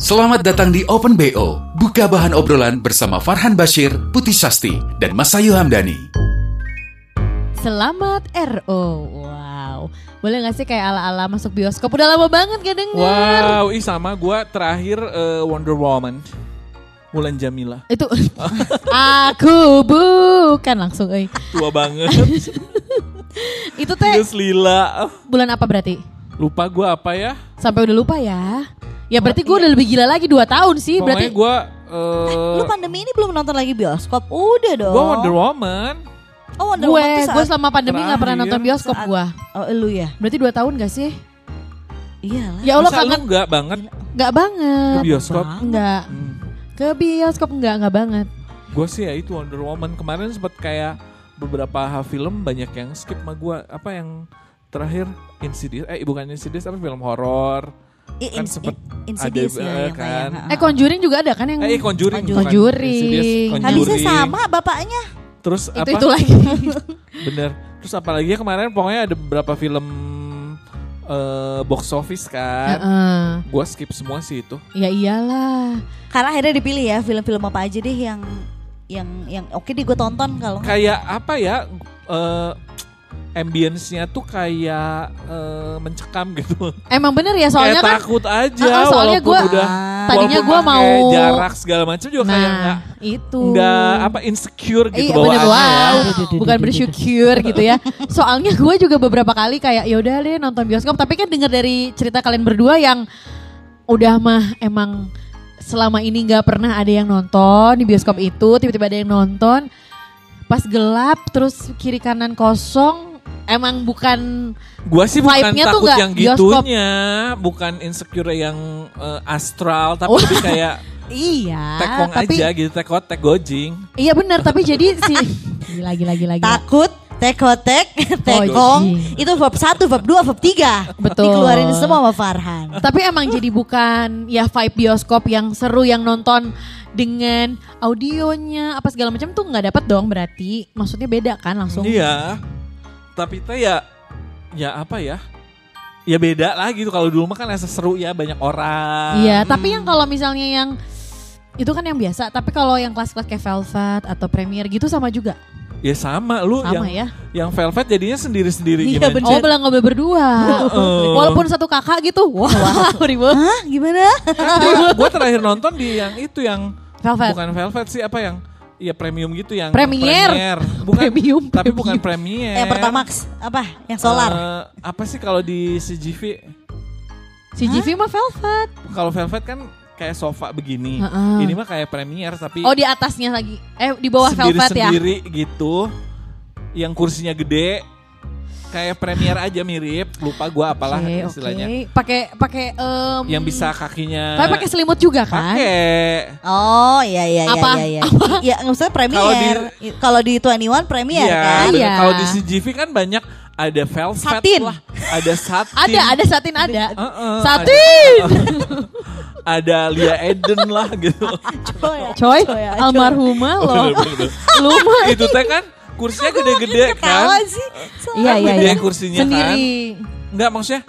Selamat datang di Open BO. Buka bahan obrolan bersama Farhan Bashir, Putih Sasti, dan Masayu Hamdani. Selamat RO. Wow. Boleh gak sih kayak ala-ala masuk bioskop? Udah lama banget gak denger. Wow, ih sama gue terakhir eh, Wonder Woman. Mulan Jamila. Itu aku bukan langsung euy. Tua banget. Itu teh Terus Lila. bulan apa berarti? Lupa gue apa ya? Sampai udah lupa ya. Ya berarti gue udah lebih gila lagi 2 tahun sih Pokoknya berarti. gue... Lu pandemi ini belum nonton lagi bioskop? Udah dong. Gue Wonder Woman. Oh, Wonder gue Woman gue selama pandemi gak pernah nonton bioskop gue. Oh, lu ya? Berarti 2 tahun gak sih? Iyalah. Ya Allah Masa lu kangen enggak banget Gak ke banget. bioskop? Enggak. Hmm. Ke bioskop enggak enggak banget. Gue sih ya itu Wonder Woman. Kemarin sempat kayak beberapa film banyak yang skip sama gue. Apa yang terakhir Insidious? Eh bukan Insidious tapi film horor. Kan sempet ada, ya, eh, yang kan. Eh Conjuring juga ada kan yang Eh Conjuring. bukan Conjuring. Insidious, Habisnya Conjuring. sama bapaknya. Terus itu apa? itu lagi. Bener. Terus apalagi ya kemarin pokoknya ada beberapa film eh, box office kan. Heeh. Gua skip semua sih itu. Ya iyalah. Karena akhirnya dipilih ya film-film apa aja deh yang yang yang oke deh gue tonton kalau Kayak apa ya? eh ambience-nya tuh kayak eh, mencekam gitu. Emang bener ya soalnya kayak kan takut aja ah, soalnya walaupun gua- udah tadinya pakai mau- jarak segala macam juga kayak nah nggak itu nggak apa insecure gitu Iya bener ya. wow, bukan bersyukur gitu ya. Soalnya gue juga beberapa kali kayak ya udah deh nonton bioskop, tapi kan denger dari cerita kalian berdua yang udah mah emang selama ini nggak pernah ada yang nonton di bioskop itu, tiba-tiba ada yang nonton, pas gelap terus kiri kanan kosong, emang bukan Gua sih bukan tuh takut nggak yang bioskop. gitunya, bukan insecure yang eh, astral, tapi Oh. lebih kayak iya, tekong tapi aja gitu, tekot, tek gojing. iya bener tapi jadi si lagi lagi lagi takut tekotek tekong Gojing. itu bab 1, bab 2, bab 3 Betul. dikeluarin semua sama Farhan Tapi emang jadi bukan ya vibe bioskop yang seru yang nonton dengan audionya apa segala macam tuh nggak dapat dong berarti. Maksudnya beda kan langsung. Iya. Tapi teh ya ya apa ya? Ya beda lagi tuh kalau dulu mah kan rasa seru ya banyak orang. Iya, tapi yang kalau misalnya yang itu kan yang biasa, tapi kalau yang kelas-kelas kayak Velvet atau Premier gitu sama juga. Ya sama lu Sama yang ya. yang Velvet jadinya sendiri-sendiri Iya, gimana? bener. Oh, belah ngobrol berdua. Heeh. Walaupun satu kakak gitu. Wow, ribet. Hah gimana? gua, gua terakhir nonton di yang itu yang Velvet. bukan Velvet sih apa yang Iya premium gitu yang Premier. Premier. Bukan Premium, tapi premium. bukan premier. yang Pertamax apa? Yang solar Eh, apa sih kalau di CGV? Si GV mah Velvet. Kalau Velvet kan kayak sofa begini. Heeh. Ini mah kayak premier tapi Oh, di atasnya lagi. Eh, di bawah Velvet ya. sendiri gitu. Yang kursinya gede. Kayak premier aja mirip. Lupa gua apalah Oke, istilahnya. oke. Pakai pakai em, Yang bisa kakinya Tapi pakai selimut juga kan? Pakai. Oh iya iya iya Apa? iya iya. Ya maksudnya Kalau premier. Kalau di 21 premier Iya, kan. Iya. Kalau di CGV kan banyak ada velvet Satin. lah, ada satin. Ada, ada satin ada. Heeh, Satin. Ada Lia Eden lah gitu. Coy, Coy, coy, coy. almarhumah Oh, loh. Lu. Itu teh kan kursinya gede-gede kan. sih. Iya, iya, gede iya. kursinya Sendiri. Enggak maksudnya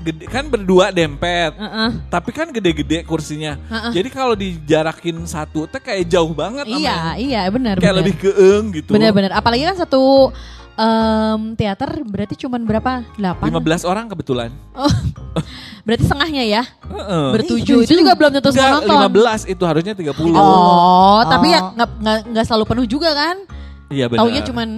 gede kan berdua dempet. Heeh. Tapi kan gede-gede kursinya. Heeh. Jadi kalau dijarakin satu teh kayak jauh banget Iya, iya benar Kayak benar. lebih keeng gitu. Benar-benar. Apalagi kan satu em, teater berarti cuman berapa? 8. 15 orang kebetulan. Berarti setengahnya ya. Heeh. Bertujuh. Itu juga belum tentu semua nonton. 15 itu harusnya 30. Oh, tapi ya Oh. nggak nggak nggak selalu penuh juga kan? Iya benar. Taunya cuman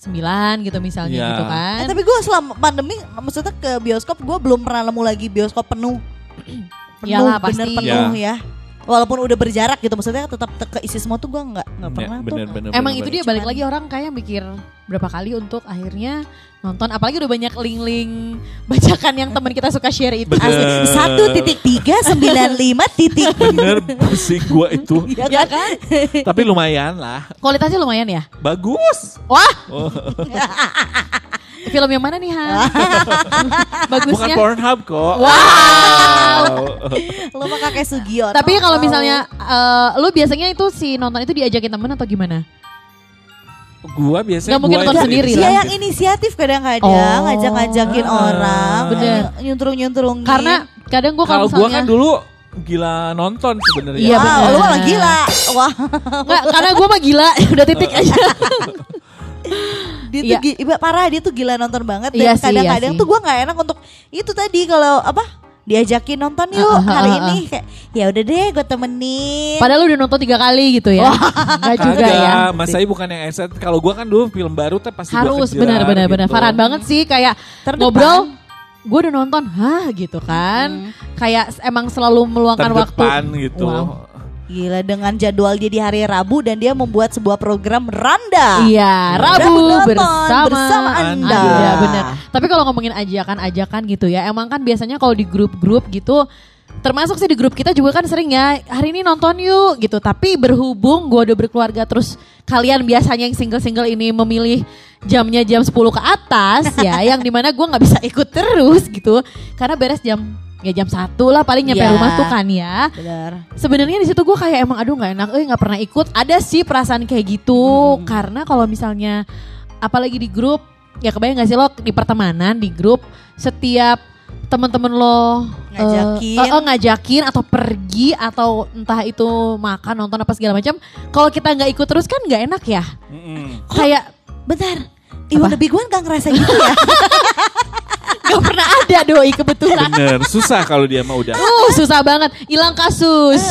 9 gitu misalnya Iya. gitu kan. Eh, tapi gue selama pandemi maksudnya ke bioskop gue belum pernah nemu lagi bioskop penuh. penuh bener pasti. penuh ya. Walaupun udah berjarak gitu maksudnya tetap te- keisi semua tuh gue nggak nggak Ya, pernah tuh. bener, bener, Emang bener, itu dia balik lagi orang kayak mikir berapa kali untuk akhirnya nonton. Apalagi udah banyak link-link bacakan yang teman kita suka share itu. Satu titik tiga sembilan lima titik. Bener pusing gua itu. Ya kan? Tapi lumayan lah. Kualitasnya lumayan ya. Bagus. Wah, Oh, film yang mana nih Han? bukan Bagusnya. Pornhub kok. Wow. Lo mah kakek Sugiono. Tapi kalau misalnya eh, lu biasanya itu si nonton itu diajakin temen atau gimana? Gua biasanya Nggak mungkin gua nonton yang sendiri inisiatif. Dia yang inisiatif kadang-kadang Oh. ngajak-ngajakin orang, Bener. nyuntrung-nyuntrung. Karena kadang gue kalau Kalau gua kan dulu gila nonton sebenarnya. Iya, bener. lu malah gila. Wah, Nggak, karena gue mah gila udah titik aja. dia tuh Iya. gi- iba parah dia tuh gila nonton banget Iya dan kadang-kadang iya tuh gue nggak enak untuk itu tadi kalau apa diajakin nonton yuk Ah, ah, hari ah, ah. ini kayak ya udah deh gue temenin. Padahal lu udah nonton tiga kali gitu ya. Enggak juga ya. Mas saya bukan yang excited. Kalau gua kan dulu film baru teh pasti gua Harus benar-benar benar. gitu. Farhan banget sih kayak Terdepan. ngobrol gue udah nonton, hah gitu kan. Kayak emang selalu meluangkan waktu. Terdepan gitu. Wow. Gila dengan jadwal dia di hari Rabu dan dia membuat sebuah program Randa. Iya, Rabu Menonton bersama, bersama Anda. Iya, benar. Tapi kalau ngomongin ajakan-ajakan gitu ya, emang kan biasanya kalau di grup-grup gitu termasuk sih di grup kita juga kan sering ya hari ini nonton yuk gitu tapi berhubung gue udah berkeluarga terus kalian biasanya yang single-single ini memilih jamnya jam 10 ke atas ya yang di mana gue nggak bisa ikut terus gitu karena beres jam ya jam satu lah paling nyampe Iya. rumah tuh kan ya Benar. sebenarnya di situ gue kayak emang aduh nggak enak, eh nggak pernah ikut. Ada sih perasaan kayak gitu karena kalau misalnya apalagi di grup ya kebayang gak sih lo di pertemanan di grup setiap teman-teman lo eh, Ngajakin. eh, eh, ngajakin atau pergi atau entah itu makan nonton apa segala macam kalau kita nggak ikut terus kan nggak enak ya Mm-mm. kayak Bentar. Iwan lebih gue gak ngerasa gitu ya. nggak pernah ada doi kebetulan Bener, susah kalau dia mah udah. Uh, susah banget. Hilang kasus.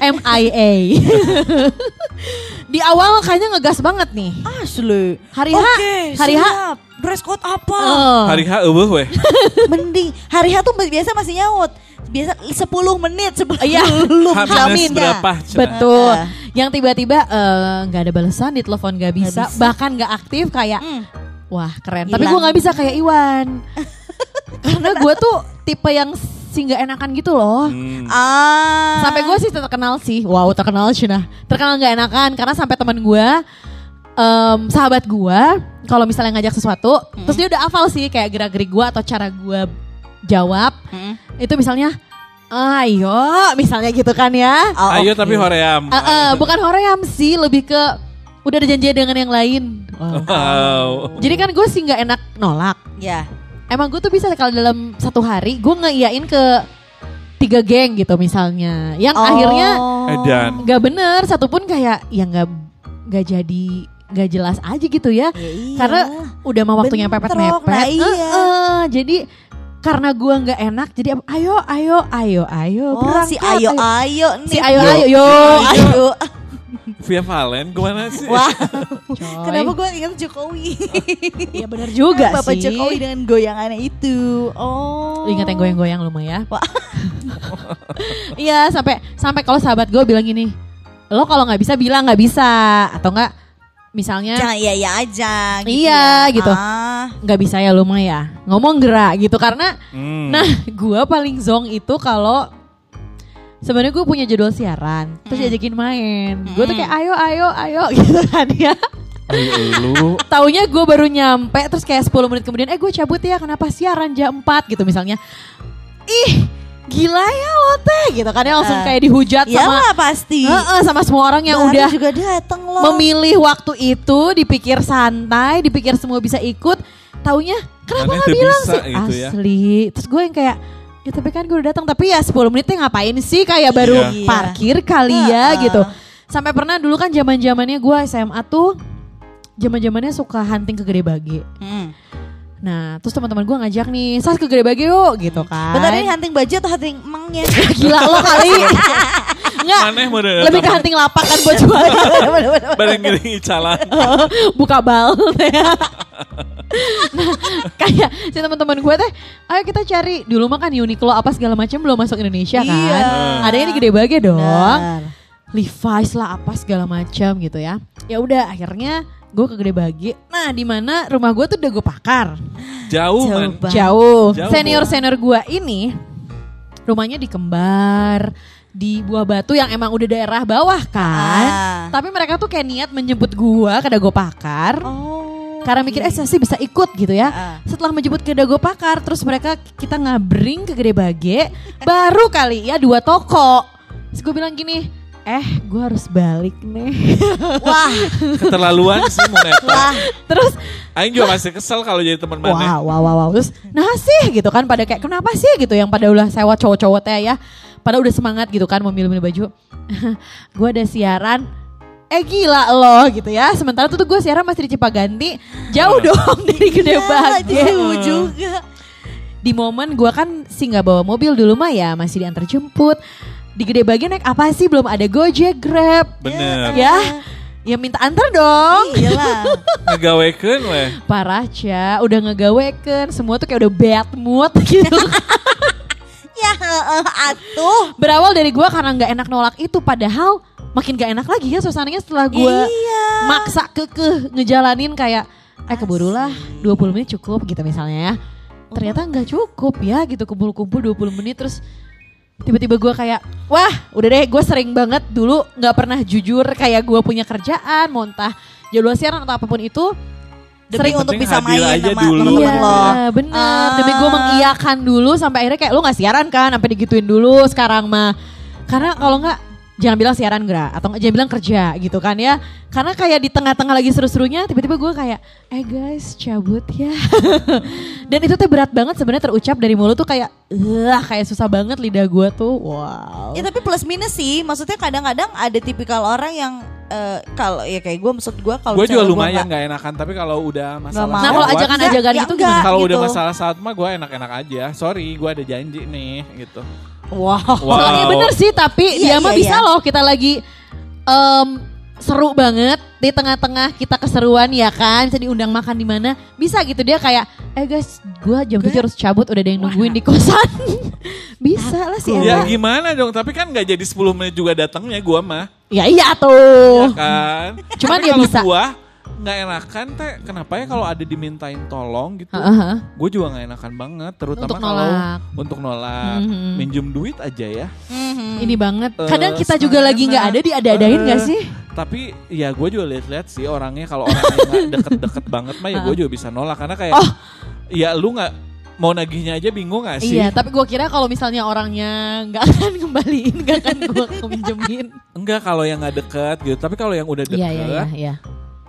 MIA. Di awal kayaknya ngegas banget nih. Asli. Hari H, Oke, hari H. Dress code apa? Oh. Hari H eueuh weh. Mending hari H tuh biasa masih nyaut. Biasa 10 menit sebelum Iya. H minus jaminnya. berapa? Cina? Betul. Yang tiba-tiba eh, nggak ada balasan di telepon nggak bisa, bisa. bahkan nggak aktif kayak Hmm. wah keren. Tapi Hilang. gue nggak bisa kayak Iwan. Karena gue tuh tipe yang si nggak enakan gitu loh. Hmm. Ah. Sampai gue sih terkenal sih, wow terkenal Cina. Terkenal nggak enakan karena sampai teman gue, em, sahabat gue, kalau misalnya ngajak sesuatu, terus dia udah hafal sih kayak gerak-gerik gue atau cara gue jawab. Mm. Itu misalnya, ayo, misalnya gitu kan ya. Oh, Ayo oke. tapi hoream. Eh, eh, bukan hoream sih, lebih ke udah ada janjian dengan yang lain. Wow. Jadi kan gue sih nggak enak nolak. Ya. Emang gue tuh bisa kalau dalam satu hari gue ngeiyain ke tiga geng gitu misalnya. Yang Oh. akhirnya nggak bener satupun kayak ya nggak nggak jadi nggak jelas aja gitu ya. Ya iya. Karena udah mau waktunya Bentrok, mepet-mepet. nah iya. Eh, eh, jadi karena gua nggak enak jadi ayo ayo ayo ayo Oh, si berangkat, ayo ayo nih. si ayo Yo. ayo yo ayo. Via Valen ke mana sih? Wah, Coy. kenapa gue ingat Jokowi? Iya bener juga Bapak sih. Jokowi dengan goyangannya itu. Oh. Lu ingat yang goyang-goyang lu mah ya? Wah. Iya sampai sampai kalau sahabat gue bilang gini, lo kalau nggak bisa bilang nggak bisa atau nggak misalnya Jangan iya iya aja. Gitu Iya, ya. gitu. Ah. nggak bisa ya lu mah ya ngomong gerak gitu karena Hmm. nah gue paling zong itu kalau sebenarnya gue punya jadwal siaran terus diajakin main gue tuh kayak ayo ayo ayo gitu kan ya lu. taunya gue baru nyampe terus kayak 10 menit kemudian eh gue cabut ya kenapa siaran jam 4 gitu misalnya ih gila ya lo teh gitu kan ya langsung Ah. kayak dihujat Ya sama pasti. Heeh, sama semua orang yang Baru udah juga datang loh. memilih waktu itu dipikir santai dipikir semua bisa ikut taunya kenapa Aneh nggak bilang bisa sih gitu ya. asli terus gue yang kayak ya tapi kan gue udah datang tapi ya 10 menitnya ngapain sih kayak baru Iya. parkir kali ya Heeh. gitu sampai pernah dulu kan zaman zamannya gue SMA tuh zaman zamannya suka hunting ke Gede Bage Hmm. nah terus teman-teman gue ngajak nih sas ke Gede Bage yuk gitu kan Bentar ini hunting baju atau hunting emangnya? gila lo kali Enggak, Maneh mode. lebih ke hunting lapak kan buat jual bareng giring icalan. buka bal nah kayak si teman-teman gue teh, ayo kita cari dulu mah kan Uniqlo apa segala macam belum masuk Indonesia kan. Iya. Adanya di gede bage dong. Benar. Levi's lah apa segala macam gitu ya. Ya udah akhirnya gue ke gede bage. Nah di mana rumah gue tuh udah gue pakar. Jauh, man. Jauh. Jauh, Senior senior gue ini rumahnya di Kembar, di Buah Batu yang emang udah daerah bawah kan. Ah. Tapi mereka tuh kayak niat menjemput gue ke Dago Pakar. Oh. Karena mikir eh sih bisa ikut gitu ya. Ah. Setelah menjemput ke Dago Pakar, terus mereka kita ngabring ke Gede Bage, baru kali ya dua toko. Terus gue bilang gini, eh gue harus balik nih. Wah, Keterlaluan sih neto. wah. terus Aing juga masih kesel kalau jadi teman mana. wow, wow, wow, wow. Terus nah sih gitu kan pada kayak kenapa sih gitu yang pada ulah sewa cowok-cowok teh ya. Pada udah semangat gitu kan mau milih-milih baju. gue ada siaran Eh gila loh gitu ya. Sementara tuh, tuh gue siaran masih di Cipaganti. Jauh dong dari Gede Ya, Bage jauh juga. di momen gua kan sih nggak bawa mobil dulu mah ya masih diantar jemput. Di gede bagian naik apa sih? Belum ada gojek grab. Bener. ya? Ya minta antar dong. Iya lah. Ngegawekeun weh. parah Ca. Udah ngegawekan semua tuh kayak udah bad mood gitu. Ya heeh, atuh. berawal dari gua karena nggak enak nolak itu. Padahal makin gak enak lagi ya suasananya setelah gua Iya. maksa kekeh ngejalanin kayak eh keburulah 20 menit cukup gitu misalnya ya ternyata nggak cukup ya gitu kumpul-kumpul 20 menit terus tiba-tiba gua kayak wah udah deh gue sering banget dulu nggak pernah jujur kayak gua punya kerjaan mau entah jadwal siaran atau apa pun itu Demi untuk Penting bisa main aja sama dulu. teman-teman lo. Iya bener Demi gue Ah. mengiyakan dulu Sampai akhirnya kayak lu gak siaran kan Sampai digituin dulu sekarang mah Karena kalau nggak Jangan bilang siaran gra Atau nggak jangan bilang kerja gitu kan ya Karena kayak di tengah-tengah lagi seru-serunya Tiba-tiba gue kayak Eh guys cabut ya Dan itu tuh berat banget sebenarnya terucap dari mulut tuh kayak Wah kayak susah banget lidah gue tuh Wow Ya tapi plus minus sih, maksudnya kadang-kadang ada tipikal orang yang eh, kalau ya kayak gue maksud gue kalau Gue juga lumayan nggak- enakan tapi kalau udah masalah mau. Nah kalau ajakan-ajakan Ya gitu enggak. gimana? kalau udah gitu. masalah saat mah gue enak-enak aja. Sorry, gue ada janji nih gitu. Wow. Wow. Soalnya bener sih tapi Iya, dia mah iya, bisa iya. loh kita lagi em, seru banget di tengah-tengah kita keseruan ya kan bisa diundang makan di mana bisa gitu dia kayak eh guys gua jam 7 harus cabut udah ada yang nungguin di kosan bisa lah sih Ya gimana dong? Tapi kan nggak jadi 10 menit juga datangnya gue mah. ya iya tuh Ya kan? Cuman Tapi ya kalau bisa. Gua nggak enakan teh. Kenapa ya kalau ada dimintain tolong gitu? Heeh. Gue juga nggak enakan banget. Terutama Untuk kalau nolak. untuk nolak. Mhm. Minjem duit aja ya. ini banget Eh, kadang kita juga sekarang lagi nggak ada diada-adain nggak sih Tapi ya gue juga lihat-lihat sih orangnya kalau orangnya nggak deket-deket banget mah ya gue juga bisa nolak karena kayak Oh. ya lu nggak mau nagihnya aja bingung gak sih? Iya, tapi gua kira kalau misalnya orangnya nggak akan kembaliin, nggak akan gua minjemin. Enggak kalau yang nggak deket gitu. Tapi kalau yang udah deket Iya, iya, iya, iya.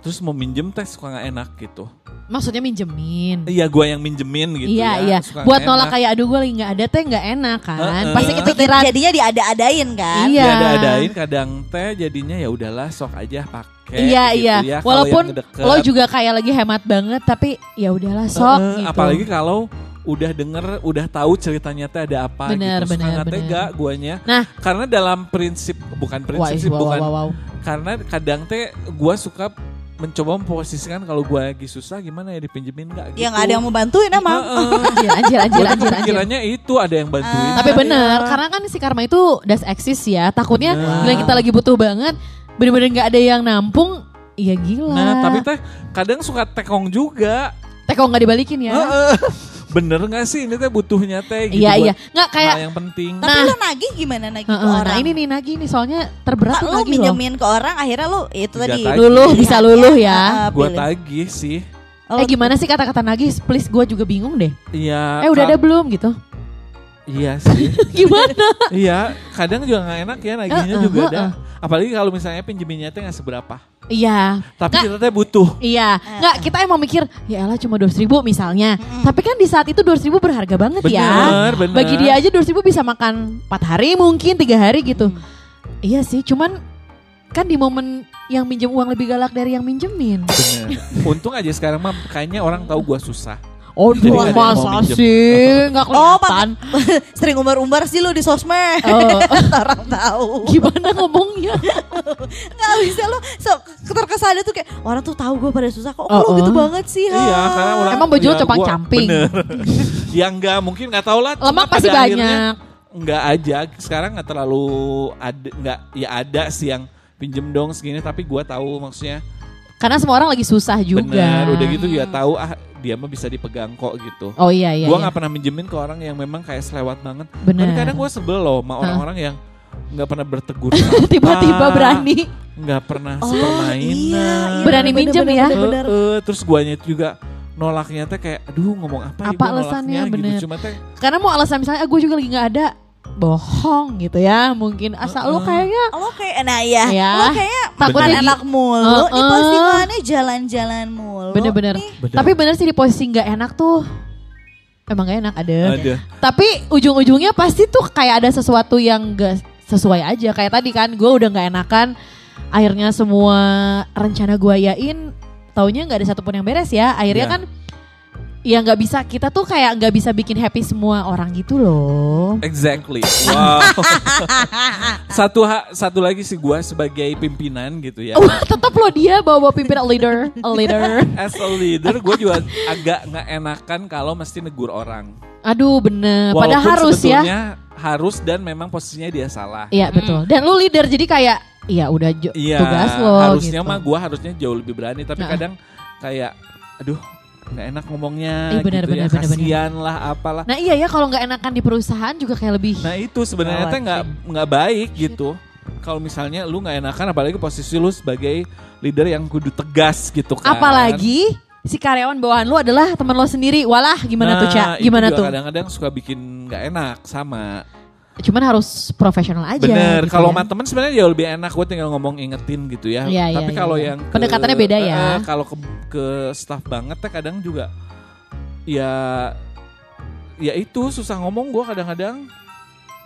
Terus mau minjem teh suka nggak enak gitu. Maksudnya minjemin. Iya gue yang minjemin gitu iya ya. iya. suka Buat nolak enak. kayak aduh gue lagi nggak ada teh nggak enak kan. Heeh. Pasti Itu kepikiran. jadinya diada-adain kan? Iya. Ya ada-adain kadang teh jadinya ya udahlah sok aja pakai. Iya gitu iya. ya. Walaupun lo juga kayak lagi hemat banget tapi ya udahlah sok eh, gitu. Apalagi kalau udah denger, udah tahu ceritanya teh ada apa Bener, gitu. Suka bener, bener. tega guanya. Nah. karena dalam prinsip bukan prinsip sih, wow, bukan wow, wow. karena kadang teh gua suka mencoba memposisikan kalau gua lagi susah gimana ya dipinjemin nggak gitu. Yang ada yang mau bantuin emang. Heeh. Anjir, anjir, anjir, anjir, anjir. kepikirannya itu ada yang bantuin. Tapi Ah, bener, iya. karena kan si karma itu das eksis ya. Takutnya bila kita lagi butuh banget, bener-bener nggak ada yang nampung, ya gila. Nah, tapi teh kadang suka tekong juga. Teko nggak dibalikin ya. Bener gak sih ini teh butuhnya teh gitu Iya buat iya, nggak kayak. hal yang penting. Tapi Nah. lo nagih gimana nagih ke Heeh, orang? nah ini nih nagih nih soalnya terberat tuh lo nagih loh. minjemin ke orang akhirnya lo itu Nggak tadi tagih. Luluh, bisa pilihannya, luluh ya. uh, Gua pilih. tagih sih. Oh, Eh gimana sih kata-kata nagih? Please gue juga bingung deh. Iya. Eh udah ada belum gitu? Iya sih. Gimana? iya, kadang juga gak enak ya nagihnya Heeh, juga ada. heeh. Apalagi kalau misalnya pinjeminnya teh gak seberapa. Iya. Tapi Nggak. kita teh butuh. Iya, nggak kita emang mikir ya elah cuma dua ribu misalnya. Tapi kan di saat itu dua ribu berharga banget ya. Bener, bener. Bagi dia aja dua ribu bisa makan empat hari mungkin tiga hari gitu. Iya sih, cuman kan di momen yang minjem uang lebih galak dari yang minjemin. Bener. Untung aja sekarang mah kayaknya orang tahu gua susah. Aduh, Jadi masa sih? Nggak Oh, kelihatan. Sering umbar-umbar sih lu di sosmed. Oh. Orang tahu. Gimana ngomongnya? Nggak bisa lo so, terkesannya tuh kayak orang tuh tahu gue pada susah kok Oh, lo gitu oh. banget sih. ha? Iya, karena orang Emang baju ya, camping. Bener. ya enggak, mungkin nggak tahu lah. Lemak pasti pada akhirnya banyak. Enggak aja. Sekarang nggak terlalu ada, nggak ya ada sih yang pinjem dong segini. Tapi gua tahu maksudnya. Karena semua orang lagi susah juga. Bener, udah gitu ya tahu ah dia mah bisa dipegang kok gitu. Oh iya iya. gua iya. nggak pernah minjemin ke orang yang memang kayak selewat banget. Bener. Tapi kadang gua sebel loh sama orang-orang yang nggak pernah bertegur Tiba-tiba berani. nggak pernah Oh, sepermainan iya, iya, Berani bener, minjem bener, ya? bener, bener. Eh, eh, terus guanya juga nolaknya teh kayak aduh ngomong apa, ya Apa gua alasannya, nolaknya bener. gitu cuma teh Karena mau alasan misalnya, ah, gue juga lagi nggak ada. Bohong gitu ya. Mungkin asal lu kayaknya Lo kayak nah ya, Ya. lo kayak Takut enak mulu. Ini Heeh. postingannya jalan-jalan mulu. bener-bener. Nih, Tapi bener sih di posisi nggak enak tuh. Emang gak enak ada. ada Tapi ujung-ujungnya pasti tuh kayak ada sesuatu yang gak sesuai aja. Kayak tadi kan gue udah gak enakan. Akhirnya semua rencana gue yain. Taunya gak ada satupun yang beres ya. Akhirnya Iya. kan ya nggak bisa kita tuh kayak nggak bisa bikin happy semua orang gitu loh. exactly wow satu ha- satu lagi sih gua sebagai pimpinan gitu ya Wah tetap loh dia bawa-bawa pimpinan leader, a leader. as a leader gue juga agak nggak enakan kalau mesti negur orang Aduh bener. Walaupun Padahal harus ya. sebetulnya harus dan memang posisinya dia salah Iya betul. Dan lu leader jadi kayak ya udah Iya, tugas lo. harusnya gitu. mah gue harusnya jauh lebih berani, tapi Nah. kadang kayak, aduh, nggak enak ngomongnya, Ih, benar, gitu benar, ya, benar, benar. kasihan lah, apalah. Nah iya ya kalau nggak enakan di perusahaan juga kayak lebih. Nah itu sebenarnya teh nggak nggak baik gitu. Kalau misalnya lu nggak enakan, apalagi posisi lu sebagai leader yang kudu tegas gitu kan. Apalagi si karyawan bawahan lu adalah teman lo sendiri. Walah gimana tuh Nah, Cak? itu Gimana tuh? Kadang-kadang suka bikin nggak enak sama. Cuman harus profesional aja. Bener. gitu kalau ya. sama temen sebenarnya jauh lebih enak. Gue tinggal ngomong ingetin gitu ya. Iya, Tapi iya, kalau iya. yang ke- Pendekatannya beda ya. eh, kalau ke, ke staff banget teh kadang juga ya ya itu susah ngomong gue kadang-kadang.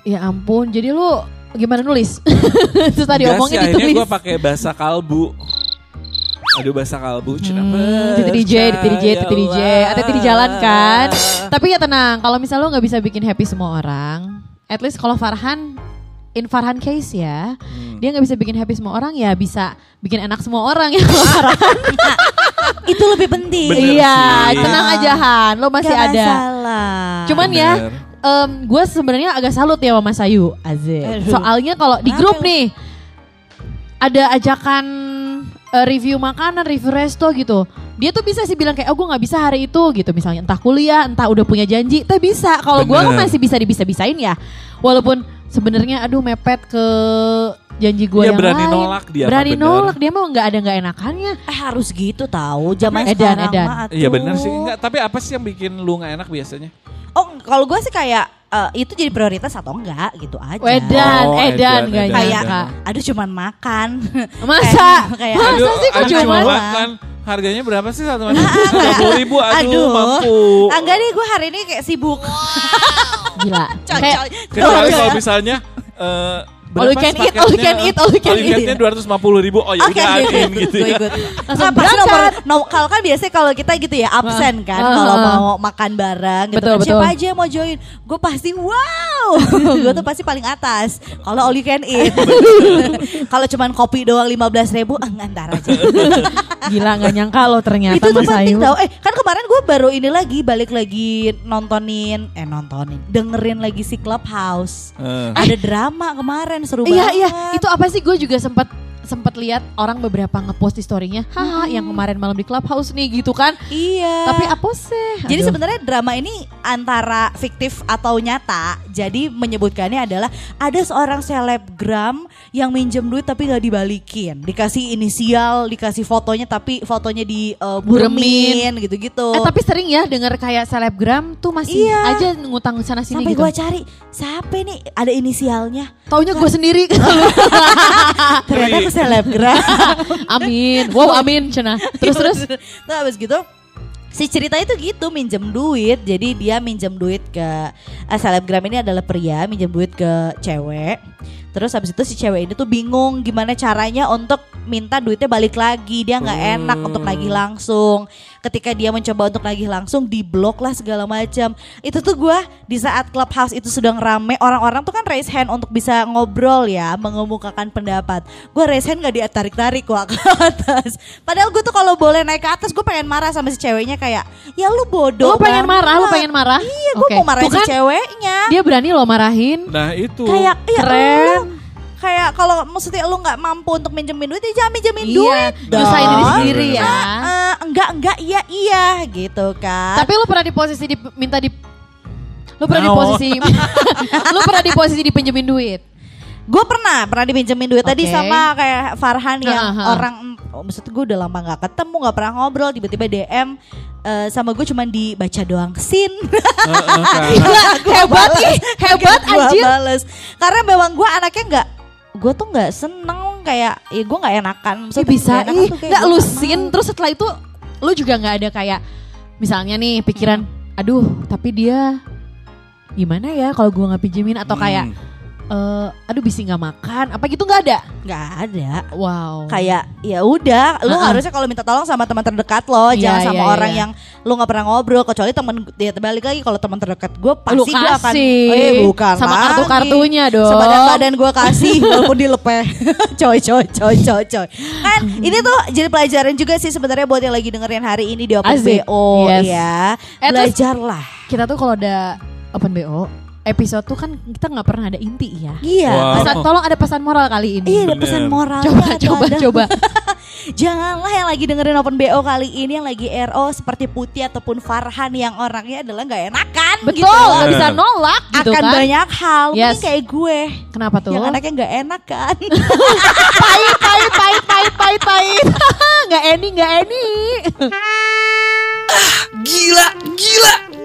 Ya ampun, jadi lu gimana nulis? Terus tadi omongin sih, ditulis. gue pakai bahasa kalbu. Aduh bahasa kalbu. Cina Hmm, titi DJ, titi DJ, titi DJ, ada titi jalan kan. Tapi ya tenang, kalau misalnya lo nggak bisa bikin happy semua orang, at least kalau Farhan, in Farhan case ya, Hmm. dia nggak bisa bikin happy semua orang ya bisa bikin enak semua orang ya kalau Farhan. itu lebih penting. Bener iya, sih. tenang aja Han, lo masih Gak ada. masalah. Cuman ya, Bener. gue sebenarnya agak salut ya sama Mas Ayu. Aduh. Soalnya kalau di grup ya? nih ada ajakan eh, review makanan, review resto gitu. Dia tuh bisa sih bilang kayak, oh gue nggak bisa hari itu gitu. Misalnya entah kuliah, entah udah punya janji, tapi bisa. Kalau gue kan masih bisa dibisa-bisain ya. Walaupun sebenarnya aduh mepet ke janji gue Dia yang berani lain. nolak dia, Berani bener. nolak dia mah nggak ada nggak enakannya. Eh, harus gitu tahu zaman Edan, sekarang edan. Iya bener sih. Enggak, tapi apa sih yang bikin lu nggak enak biasanya? Kalau gue sih kayak eh, itu jadi prioritas atau enggak gitu aja. Wedan, Oh, edan, edan, edan, Kayak aduh cuman makan. Masa? kayak Masa sih kok aduh, cuman? makan. Harganya berapa sih satu makan? Tiga puluh ribu. Aduh, Aduh. mampu. Ah, enggak deh gue hari ini kayak sibuk. Gila. Coy, Kayak coy. Kecuali kalau misalnya eh All you can eat, all you can eat, all you can eat. dua ratus lima puluh ribu. Oh ya Oke, udah ikut, gitu gue ya. ikut. Langsung Ah, pasti nomor, berangkat. no- kalau kan biasanya kalau kita gitu ya absen kan Ah, kalau mau makan bareng gitu Betul, kan. Siapa betul. aja yang mau join? Gue pasti wow. gue tuh pasti paling atas. Kalau all you can eat. kalau cuman kopi doang 15 ribu, ah, ngantar aja. Gila nggak nyangka lo ternyata itu tuh Mas penting Ayu. tau. Eh kan kemarin gue baru ini lagi balik lagi nontonin, eh nontonin, dengerin lagi si Clubhouse. Eh. Ada drama kemarin seru Iya banget. iya, itu apa sih gue juga sempat sempat lihat orang beberapa ngepost di storynya, haha yang kemarin malam di clubhouse nih gitu kan. Iya. Tapi apa sih? Jadi sebenarnya drama ini antara fiktif atau nyata. Jadi menyebutkannya adalah ada seorang selebgram yang minjem duit tapi nggak dibalikin, dikasih inisial, dikasih fotonya tapi fotonya di uh, buremin gitu-gitu. Eh tapi sering ya dengar kayak selebgram tuh masih Iya. aja ngutang sana sini Sampai gitu. gua cari siapa nih ada inisialnya. Taunya gue sendiri. Ternyata selebgram. amin. Wow amin cina. Terus terus. Nah habis gitu si cerita itu gitu minjem duit jadi dia minjem duit ke eh, selebgram ini adalah pria minjem duit ke cewek terus habis itu si cewek ini tuh bingung gimana caranya untuk minta duitnya balik lagi dia nggak enak untuk nagih langsung ketika dia mencoba untuk nagih langsung diblok lah segala macam. Itu tuh gue di saat clubhouse itu sedang rame orang-orang tuh kan raise hand untuk bisa ngobrol ya, mengemukakan pendapat. Gue raise hand gak ditarik-tarik gua ke atas. Padahal gue tuh kalau boleh naik ke atas gue pengen marah sama si ceweknya kayak ya lu bodoh. Lo pengen banget." marah, lo pengen marah? Iya, gue Oke. mau marahin Tuh si kan, ceweknya. Dia berani lo marahin. Nah itu. kayak ya Keren. lu- kayak kalau maksudnya lu nggak mampu untuk minjemin duit ya jangan minjemin Iya, duit nyusahin diri sendiri ya. Ah, ah, enggak enggak iya iya gitu kan. Tapi lo pernah di posisi di, minta di Lo pernah di Nah, posisi Lo pernah di posisi dipinjemin duit gue pernah pernah dipinjemin duit tadi Oke. sama kayak Farhan yang Ha, ha. orang oh, maksud gue udah lama nggak ketemu nggak pernah ngobrol tiba-tiba DM eh, sama gue cuman dibaca doang sin Heeh, kan. Gila, hebat ih, hebat anjir. bales. karena memang gue anaknya nggak gue tuh nggak seneng kayak ya gue nggak enakan. Maksudnya bisa. ih nggak gua lu nggak sin mau. terus setelah itu lu juga nggak ada kayak misalnya nih pikiran Hmm. aduh tapi dia gimana ya kalau gua nggak pinjemin atau kayak Hmm. eh, aduh bisa nggak makan apa gitu nggak ada nggak ada wow kayak ya udah lu Uh-uh. harusnya kalau minta tolong sama teman terdekat lo Iya, jangan sama iya, orang iya. yang lu nggak pernah ngobrol kecuali teman ya balik lagi kalau teman terdekat gue pasti gue akan eh bukan sama lagi. kartu-kartunya dong sebadan badan gue kasih walaupun dilepeh coy coy coy coy coy kan ini tuh jadi pelajaran juga sih sebenarnya buat yang lagi dengerin hari ini di Open Asik. BO Yes. ya Eh, belajarlah kita tuh kalau ada open bo episode tuh kan kita nggak pernah ada inti ya iya Wow. pesan tolong ada pesan moral kali ini Iya ada Bener. pesan moral coba ada, coba ada. coba Janganlah yang lagi dengerin Open BO kali ini yang lagi RO seperti Putih ataupun Farhan yang orangnya adalah nggak enakan betul gitu. nggak bisa nolak gitu Akan kan banyak hal, Yes. mungkin kayak gue kenapa tuh yang anaknya nggak enak kan. pahit pahit pahit pahit pahit pahit nggak eni nggak eni Gila, gila,